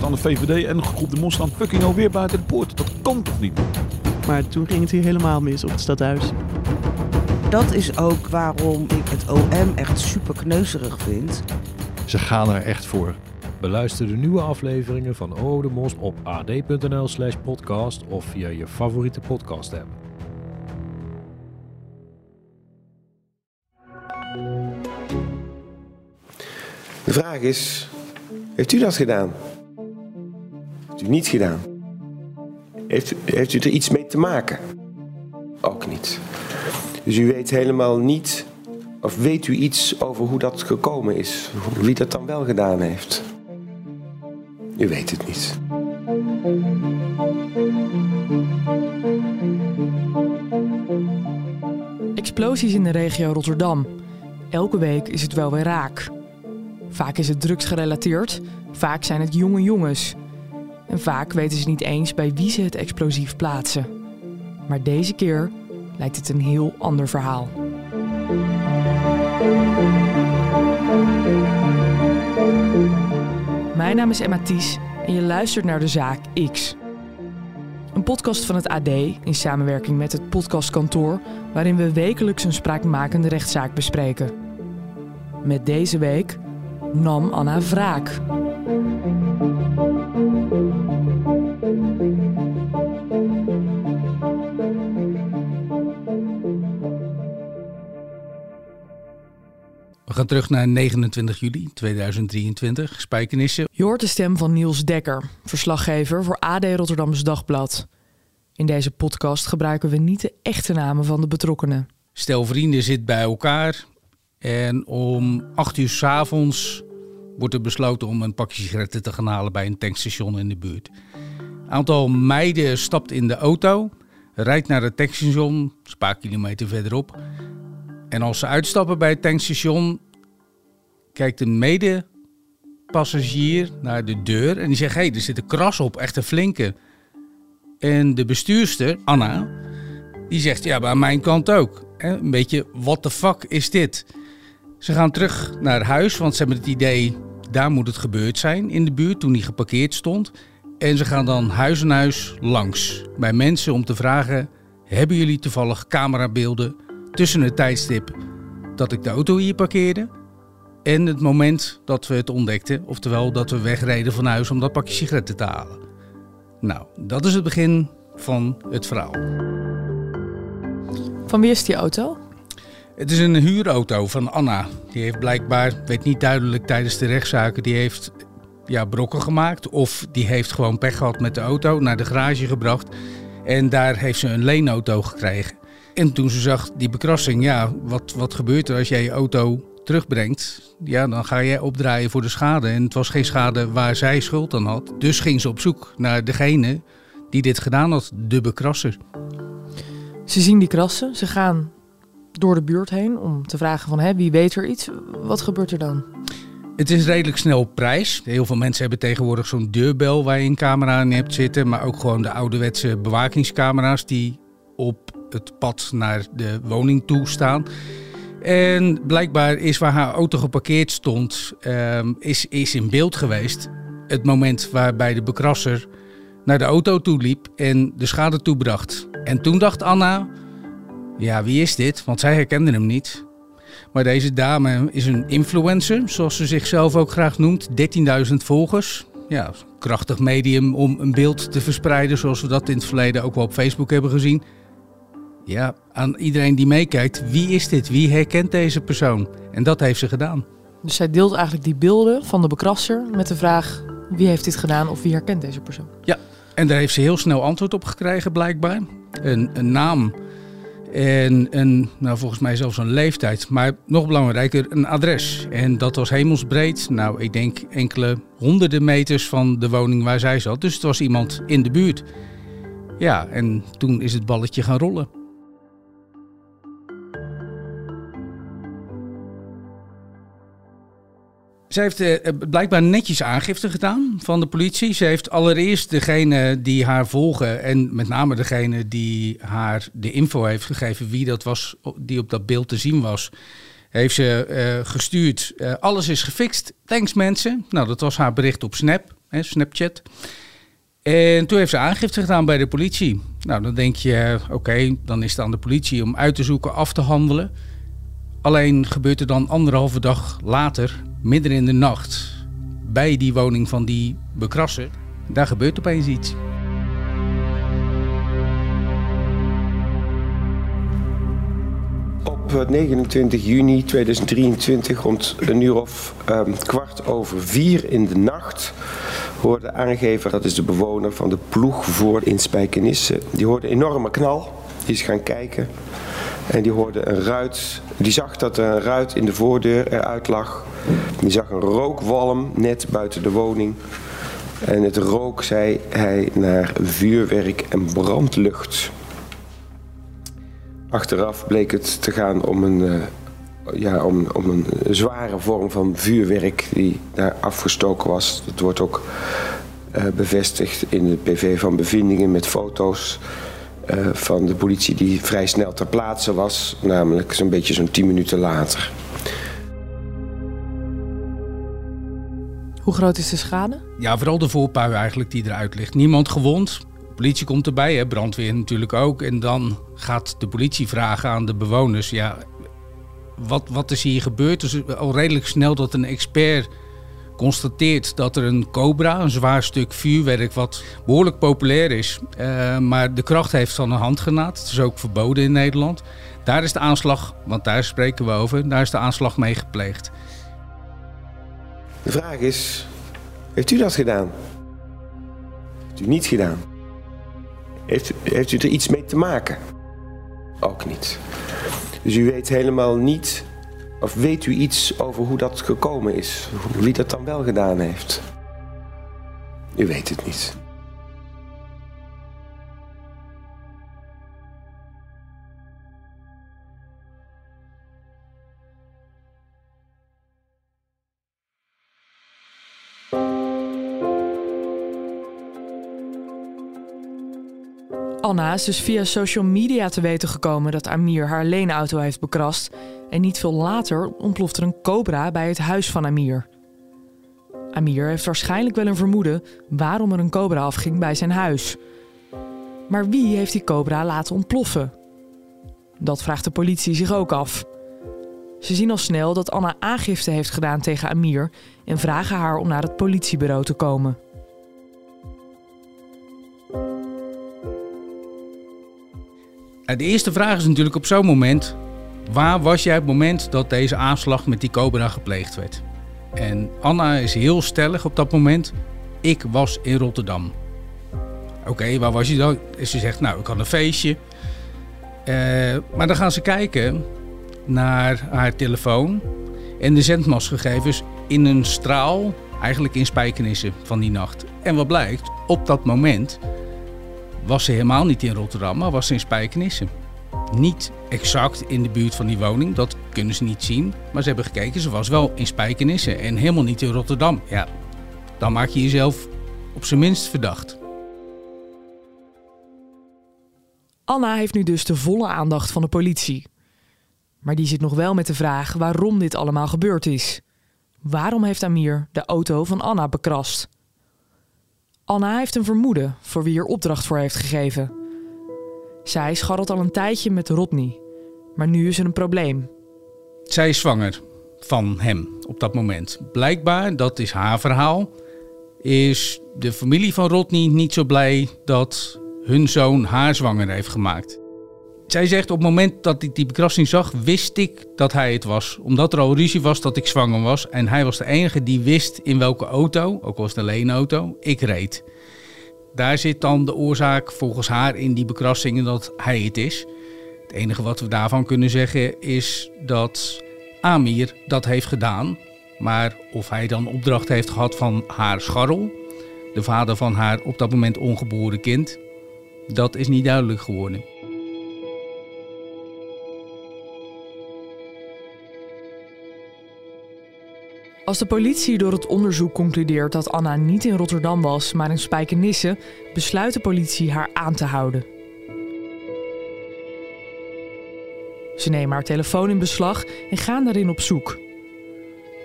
staan de VVD en groep de Mos staan fucking alweer buiten de poort. Dat kan toch niet? Maar toen ging het hier helemaal mis op het stadhuis. Dat is ook waarom ik het OM echt super kneuzerig vind. Ze gaan er echt voor. Beluister de nieuwe afleveringen van Oh de Mos op ad.nl slash podcast of via je favoriete podcast app. De vraag is, heeft u dat gedaan? U niet gedaan? Heeft, heeft u er iets mee te maken? Ook niet. Dus u weet helemaal niet, of weet u iets over hoe dat gekomen is? Wie dat dan wel gedaan heeft? U weet het niet. Explosies in de regio Rotterdam. Elke week is het wel weer raak. Vaak is het drugsgerelateerd, vaak zijn het jonge jongens. En vaak weten ze niet eens bij wie ze het explosief plaatsen. Maar deze keer lijkt het een heel ander verhaal. Mijn naam is Emma Ties en je luistert naar de zaak X. Een podcast van het AD in samenwerking met het podcastkantoor, waarin we wekelijks een spraakmakende rechtszaak bespreken. Met deze week nam Anna wraak. We gaan terug naar 29 juli 2023, Spijkenissen. Je hoort de stem van Niels Dekker, verslaggever voor AD Rotterdams Dagblad. In deze podcast gebruiken we niet de echte namen van de betrokkenen. Stel vrienden zit bij elkaar en om 8 uur s avonds wordt er besloten om een pakje sigaretten te gaan halen bij een tankstation in de buurt. Een aantal meiden stapt in de auto, rijdt naar het tankstation, een paar kilometer verderop. En als ze uitstappen bij het tankstation, kijkt een medepassagier naar de deur en die zegt: Hé, hey, er zit een kras op, echt een flinke. En de bestuurster, Anna, die zegt: Ja, maar aan mijn kant ook. Een beetje, what the fuck is dit? Ze gaan terug naar huis, want ze hebben het idee, daar moet het gebeurd zijn in de buurt toen hij geparkeerd stond. En ze gaan dan huis aan huis langs bij mensen om te vragen: hebben jullie toevallig camerabeelden tussen het tijdstip dat ik de auto hier parkeerde en het moment dat we het ontdekten, oftewel dat we wegreden van huis om dat pakje sigaretten te halen? Nou, dat is het begin van het verhaal. Van wie is die auto? Het is een huurauto van Anna. Die heeft blijkbaar, weet niet duidelijk tijdens de rechtszaken, die heeft ja, brokken gemaakt. Of die heeft gewoon pech gehad met de auto, naar de garage gebracht. En daar heeft ze een leenauto gekregen. En toen ze zag die bekrassing, ja, wat, wat gebeurt er als jij je auto terugbrengt? Ja, dan ga jij opdraaien voor de schade. En het was geen schade waar zij schuld aan had. Dus ging ze op zoek naar degene die dit gedaan had, de bekrasser. Ze zien die krassen, ze gaan door de buurt heen om te vragen van hè, wie weet er iets. Wat gebeurt er dan? Het is redelijk snel op prijs. Heel veel mensen hebben tegenwoordig zo'n deurbel waar je een camera in hebt zitten. Maar ook gewoon de ouderwetse bewakingscamera's die op het pad naar de woning toe staan. En blijkbaar is waar haar auto geparkeerd stond, um, is, is in beeld geweest. Het moment waarbij de bekrasser naar de auto toe liep en de schade toebracht. En toen dacht Anna, ja wie is dit? Want zij herkende hem niet. Maar deze dame is een influencer, zoals ze zichzelf ook graag noemt. 13.000 volgers. Ja, krachtig medium om een beeld te verspreiden, zoals we dat in het verleden ook wel op Facebook hebben gezien. Ja, aan iedereen die meekijkt, wie is dit? Wie herkent deze persoon? En dat heeft ze gedaan. Dus zij deelt eigenlijk die beelden van de bekrasser met de vraag: wie heeft dit gedaan of wie herkent deze persoon? Ja, en daar heeft ze heel snel antwoord op gekregen, blijkbaar. Een, een naam en een, nou volgens mij zelfs een leeftijd, maar nog belangrijker, een adres. En dat was hemelsbreed, nou ik denk enkele honderden meters van de woning waar zij zat. Dus het was iemand in de buurt. Ja, en toen is het balletje gaan rollen. Ze heeft uh, blijkbaar netjes aangifte gedaan van de politie. Ze heeft allereerst degene die haar volgen en met name degene die haar de info heeft gegeven wie dat was die op dat beeld te zien was, heeft ze uh, gestuurd. Alles is gefixt. Thanks mensen. Nou, dat was haar bericht op Snap. hè, Snapchat. En toen heeft ze aangifte gedaan bij de politie. Nou, dan denk je, oké, dan is het aan de politie om uit te zoeken, af te handelen. Alleen gebeurt er dan anderhalve dag later, midden in de nacht, bij die woning van die bekrasser, daar gebeurt opeens iets. Op 29 juni 2023, rond een uur of um, kwart over vier in de nacht, hoorde aangever, dat is de bewoner van de ploeg voor in Spijkenisse, die hoorde een enorme knal. Die is gaan kijken en die hoorde een ruit. Die zag dat er een ruit in de voordeur eruit lag. Die zag een rookwalm net buiten de woning. En het rook, zei hij, naar vuurwerk en brandlucht. Achteraf bleek het te gaan om een, uh, ja, om, om een zware vorm van vuurwerk die daar afgestoken was. Dat wordt ook uh, bevestigd in de PV van bevindingen met foto's uh, van de politie die vrij snel ter plaatse was. Namelijk zo'n beetje zo'n 10 minuten later. Hoe groot is de schade? Ja, vooral de voorpui eigenlijk die eruit ligt. Niemand gewond. De politie komt erbij, hè, brandweer natuurlijk ook. En dan gaat de politie vragen aan de bewoners... Ja, wat, wat is hier gebeurd? Dus al redelijk snel dat een expert constateert dat er een Cobra, een zwaar stuk vuurwerk, wat behoorlijk populair is, uh, maar de kracht heeft van een handgranaat. Het is ook verboden in Nederland. Daar is de aanslag, want daar spreken we over, daar is de aanslag mee gepleegd. De vraag is, heeft u dat gedaan? Heeft u niet gedaan? Heeft, heeft u er iets mee te maken? Ook niet. Dus u weet helemaal niet of weet u iets over hoe dat gekomen is? Wie dat dan wel gedaan heeft? U weet het niet. Anna is dus via social media te weten gekomen dat Amir haar leenauto heeft bekrast. En niet veel later ontploft er een cobra bij het huis van Amir. Amir heeft waarschijnlijk wel een vermoeden waarom er een cobra afging bij zijn huis. Maar wie heeft die cobra laten ontploffen? Dat vraagt de politie zich ook af. Ze zien al snel dat Anna aangifte heeft gedaan tegen Amir en vragen haar om naar het politiebureau te komen. De eerste vraag is natuurlijk op zo'n moment: waar was jij op het moment dat deze aanslag met die Cobra gepleegd werd? En Anna is heel stellig op dat moment: ik was in Rotterdam. Oké, waar was je dan? Ze zegt: nou, ik had een feestje. Uh, maar dan gaan ze kijken naar haar telefoon en de zendmastgegevens in een straal, eigenlijk in spijkenissen van die nacht. En wat blijkt, op dat moment was ze helemaal niet in Rotterdam, maar was ze in Spijkenisse. Niet exact in de buurt van die woning, dat kunnen ze niet zien. Maar ze hebben gekeken, ze was wel in Spijkenisse en helemaal niet in Rotterdam. Ja, dan maak je jezelf op zijn minst verdacht. Anna heeft nu dus de volle aandacht van de politie. Maar die zit nog wel met de vraag waarom dit allemaal gebeurd is. Waarom heeft Amir de auto van Anna bekrast? Anna heeft een vermoeden voor wie er opdracht voor heeft gegeven. Zij scharrelt al een tijdje met Rodney, maar nu is er een probleem. Zij is zwanger van hem op dat moment. Blijkbaar, dat is haar verhaal, is de familie van Rodney niet zo blij dat hun zoon haar zwanger heeft gemaakt. Zij zegt op het moment dat ik die bekrassing zag, wist ik dat hij het was. Omdat er al ruzie was dat ik zwanger was. En hij was de enige die wist in welke auto, ook was het een leenauto, ik reed. Daar zit dan de oorzaak volgens haar in die bekrassingen dat hij het is. Het enige wat we daarvan kunnen zeggen is dat Amir dat heeft gedaan. Maar of hij dan opdracht heeft gehad van haar scharrel, de vader van haar op dat moment ongeboren kind, dat is niet duidelijk geworden. Als de politie door het onderzoek concludeert dat Anna niet in Rotterdam was, maar in Spijkenisse, besluit de politie haar aan te houden. Ze nemen haar telefoon in beslag en gaan daarin op zoek.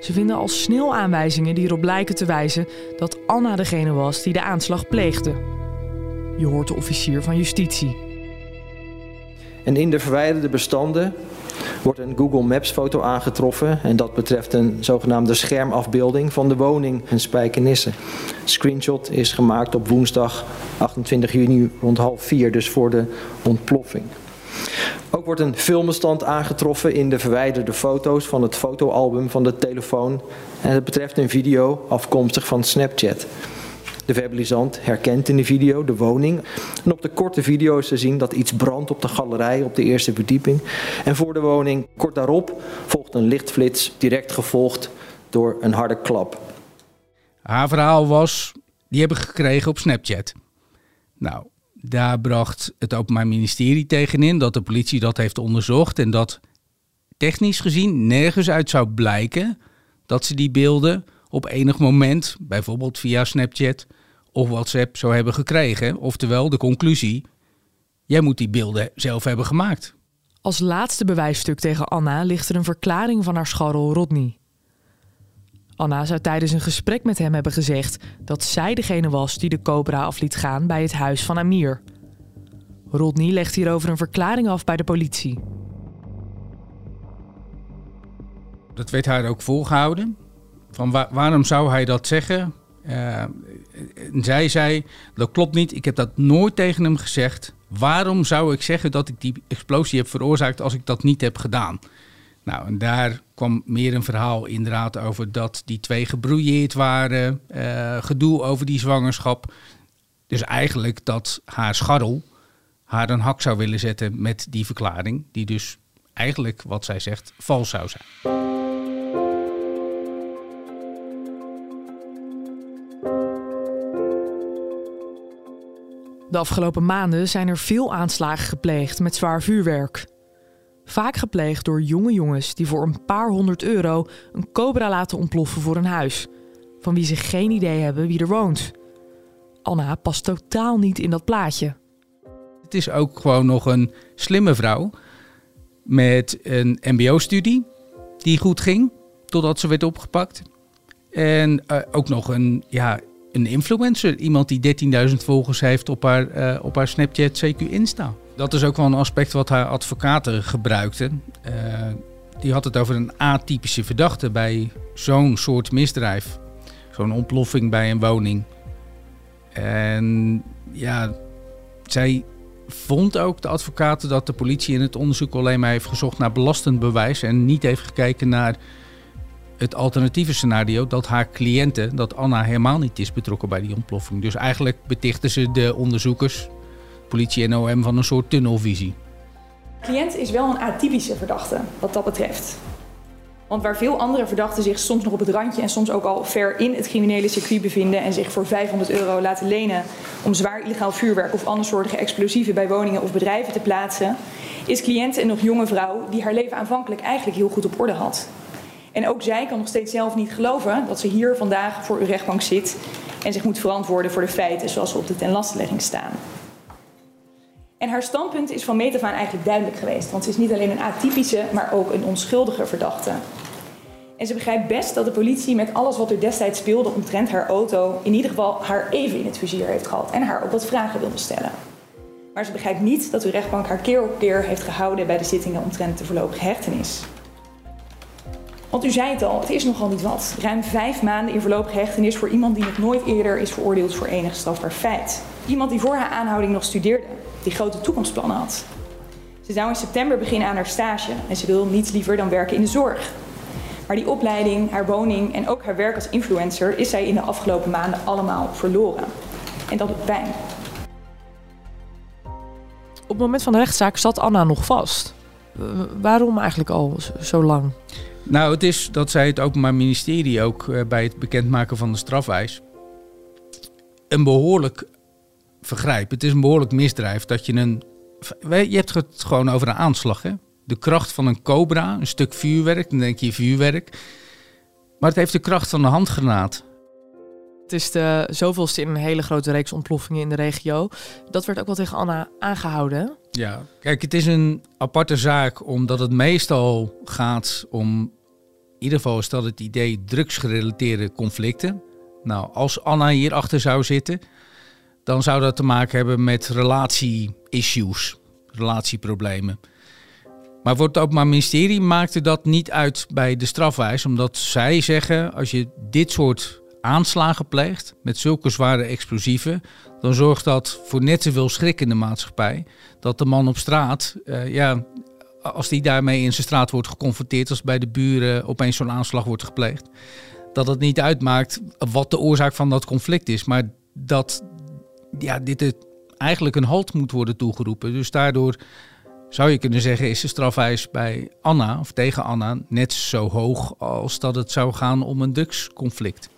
Ze vinden al snel aanwijzingen die erop lijken te wijzen dat Anna degene was die de aanslag pleegde. Je hoort de officier van justitie. En in de verwijderde bestanden wordt een Google Maps foto aangetroffen en dat betreft een zogenaamde schermafbeelding van de woning in Spijkenisse. Screenshot is gemaakt op woensdag 28 juni rond half vier, dus voor de ontploffing. Ook wordt een filmbestand aangetroffen in de verwijderde foto's van het fotoalbum van de telefoon en het betreft een video afkomstig van Snapchat. De verbalisant herkent in de video de woning. En op de korte video is te zien dat iets brandt op de galerij op de eerste verdieping. En voor de woning, kort daarop, volgt een lichtflits, direct gevolgd door een harde klap. Haar verhaal was, die hebben gekregen op Snapchat. Nou, daar bracht het Openbaar Ministerie tegenin dat de politie dat heeft onderzocht en dat technisch gezien nergens uit zou blijken dat ze die beelden op enig moment, bijvoorbeeld via Snapchat of WhatsApp, zou hebben gekregen. Oftewel, de conclusie: jij moet die beelden zelf hebben gemaakt. Als laatste bewijsstuk tegen Anna ligt er een verklaring van haar scharrel Rodney. Anna zou tijdens een gesprek met hem hebben gezegd dat zij degene was die de Cobra af liet gaan bij het huis van Amir. Rodney legt hierover een verklaring af bij de politie. Dat werd haar ook volgehouden. Van waarom zou hij dat zeggen? Uh, en zij zei, dat klopt niet, ik heb dat nooit tegen hem gezegd. Waarom zou ik zeggen dat ik die explosie heb veroorzaakt als ik dat niet heb gedaan? Nou, en daar kwam meer een verhaal inderdaad over dat die twee gebrouilleerd waren. Uh, gedoe over die zwangerschap. Dus eigenlijk dat haar scharrel haar een hak zou willen zetten met die verklaring. Die dus eigenlijk, wat zij zegt, vals zou zijn. De afgelopen maanden zijn er veel aanslagen gepleegd met zwaar vuurwerk. Vaak gepleegd door jonge jongens die voor een paar honderd euro een cobra laten ontploffen voor een huis, van wie ze geen idee hebben wie er woont. Anna past totaal niet in dat plaatje. Het is ook gewoon nog een slimme vrouw met een MBO-studie die goed ging totdat ze werd opgepakt. En uh, ook nog een ja, een influencer. Iemand die 13.000 volgers heeft op haar, uh, op haar Snapchat, CQ Insta. Dat is ook wel een aspect wat haar advocaten gebruikten. Uh, die had het over een atypische verdachte bij zo'n soort misdrijf. Zo'n ontploffing bij een woning. En ja, zij vond ook de advocaten dat de politie in het onderzoek alleen maar heeft gezocht naar belastend bewijs en niet heeft gekeken naar het alternatieve scenario dat haar cliënten, dat Anna helemaal niet is betrokken bij die ontploffing. Dus eigenlijk betichten ze de onderzoekers, politie en OM, van een soort tunnelvisie. De cliënt is wel een atypische verdachte wat dat betreft. Want waar veel andere verdachten zich soms nog op het randje en soms ook al ver in het criminele circuit bevinden en zich voor 500 euro laten lenen om zwaar illegaal vuurwerk of andersoortige explosieven bij woningen of bedrijven te plaatsen, is cliënt een nog jonge vrouw die haar leven aanvankelijk eigenlijk heel goed op orde had. En ook zij kan nog steeds zelf niet geloven dat ze hier vandaag voor uw rechtbank zit en zich moet verantwoorden voor de feiten zoals ze op de tenlastelegging staan. En haar standpunt is van meet af aan eigenlijk duidelijk geweest, want ze is niet alleen een atypische, maar ook een onschuldige verdachte. En ze begrijpt best dat de politie met alles wat er destijds speelde omtrent haar auto in ieder geval haar even in het vizier heeft gehad en haar ook wat vragen wilde stellen. Maar ze begrijpt niet dat uw rechtbank haar keer op keer heeft gehouden bij de zittingen omtrent de voorlopige hechtenis. Want u zei het al, het is nogal niet wat. Ruim vijf maanden in voorlopige hechtenis voor iemand die nog nooit eerder is veroordeeld voor enig strafbaar feit. Iemand die voor haar aanhouding nog studeerde, die grote toekomstplannen had. Ze zou in september beginnen aan haar stage en ze wil niets liever dan werken in de zorg. Maar die opleiding, haar woning en ook haar werk als influencer is zij in de afgelopen maanden allemaal verloren. En dat doet pijn. Op het moment van de rechtszaak zat Anna nog vast. Waarom eigenlijk al zo lang? Nou, het is dat zij het Openbaar Ministerie ook uh, bij het bekendmaken van de strafeis een behoorlijk vergrijp. Het is een behoorlijk misdrijf dat je een. Je hebt het gewoon over een aanslag, hè? De kracht van een cobra, een stuk vuurwerk, dan denk je vuurwerk. Maar het heeft de kracht van een handgranaat. Het is de zoveelste in een hele grote reeks ontploffingen in de regio. Dat werd ook wel tegen Anna aangehouden. Ja, kijk, het is een aparte zaak omdat het meestal gaat om ieder geval is dat het idee drugsgerelateerde conflicten. Nou, als Anna hierachter zou zitten, dan zou dat te maken hebben met relatie-issues, relatieproblemen. Maar wordt het Openbaar Ministerie maakte dat niet uit bij de strafwijs, omdat zij zeggen: als je dit soort aanslagen pleegt met zulke zware explosieven, dan zorgt dat voor net zoveel schrik in de maatschappij. Dat de man op straat, uh, ja, als die daarmee in zijn straat wordt geconfronteerd, als bij de buren opeens zo'n aanslag wordt gepleegd, dat het niet uitmaakt wat de oorzaak van dat conflict is, maar dat ja, dit het eigenlijk een halt moet worden toegeroepen. Dus daardoor zou je kunnen zeggen, is de strafeis bij Anna of tegen Anna net zo hoog als dat het zou gaan om een drugsconflict.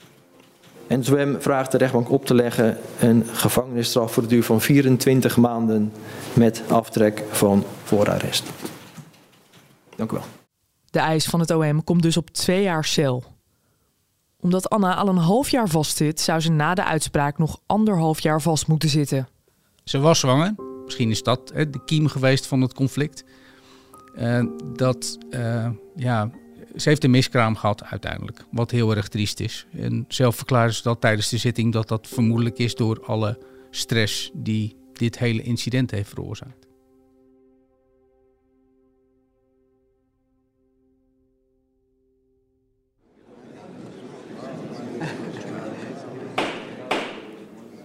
En Zwem vraagt de rechtbank op te leggen een gevangenisstraf voor de duur van 24 maanden met aftrek van voorarrest. Dank u wel. De eis van het OM komt dus op twee jaar cel. Omdat Anna al een half jaar vastzit, zou ze na de uitspraak nog anderhalf jaar vast moeten zitten. Ze was zwanger. Misschien is dat de kiem geweest van het conflict. Uh, dat, uh, ja, ze heeft een miskraam gehad uiteindelijk, wat heel erg triest is. En zelf verklaren ze dat tijdens de zitting dat dat vermoedelijk is door alle stress die dit hele incident heeft veroorzaakt.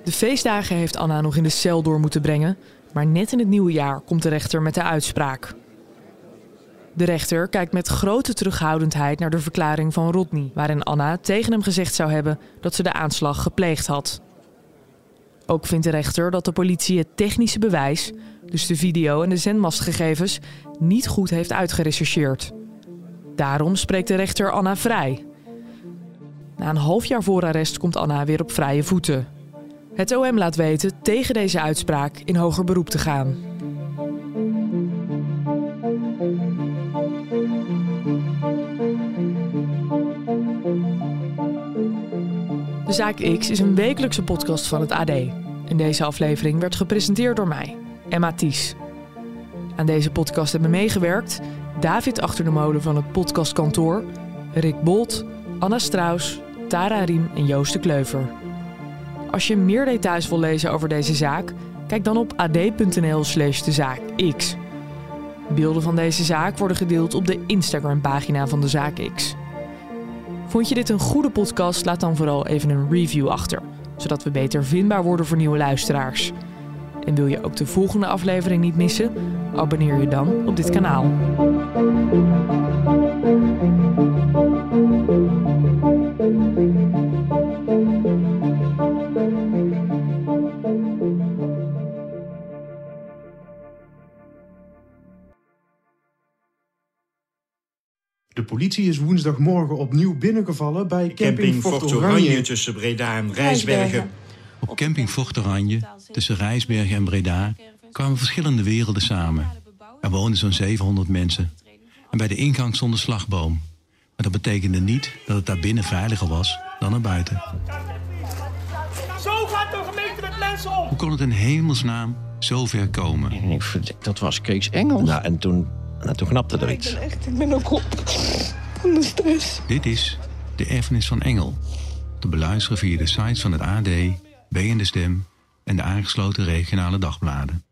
De feestdagen heeft Anna nog in de cel door moeten brengen, maar net in het nieuwe jaar komt de rechter met de uitspraak. De rechter kijkt met grote terughoudendheid naar de verklaring van Rodney, waarin Anna tegen hem gezegd zou hebben dat ze de aanslag gepleegd had. Ook vindt de rechter dat de politie het technische bewijs, dus de video en de zendmastgegevens, niet goed heeft uitgerechercheerd. Daarom spreekt de rechter Anna vrij. Na een half jaar voorarrest komt Anna weer op vrije voeten. Het OM laat weten tegen deze uitspraak in hoger beroep te gaan. De Zaak X is een wekelijkse podcast van het AD. En deze aflevering werd gepresenteerd door mij, Emma Ties. Aan deze podcast hebben meegewerkt David Achter de Molen van het podcastkantoor, Rick Bolt, Anna Straus, Tara Riem en Joost de Kleuver. Als je meer details wil lezen over deze zaak, kijk dan op ad.nl/slash de zaak X. Beelden van deze zaak worden gedeeld op de Instagram-pagina van de Zaak X. Vond je dit een goede podcast? Laat dan vooral even een review achter, zodat we beter vindbaar worden voor nieuwe luisteraars. En wil je ook de volgende aflevering niet missen? Abonneer je dan op dit kanaal. Politie is woensdagmorgen opnieuw binnengevallen bij camping, camping Fort Fort Oranje. Oranje tussen Breda en Rijsbergen. Op camping Fort Oranje, tussen Rijsbergen en Breda, kwamen verschillende werelden samen. Er woonden zo'n 700 mensen. En bij de ingang stond een slagboom. Maar dat betekende niet dat het daar binnen veiliger was dan er buiten. Zo gaat de gemeente met mensen om! Hoe kon het in hemelsnaam zo ver komen? Dat was Kees Engels. Nou, en toen, nou, toen knapte er iets. Echt, ik ben ook op stress. Dit is De Erfenis van Engel. Te beluisteren via de sites van het AD, BN De Stem en de aangesloten regionale dagbladen.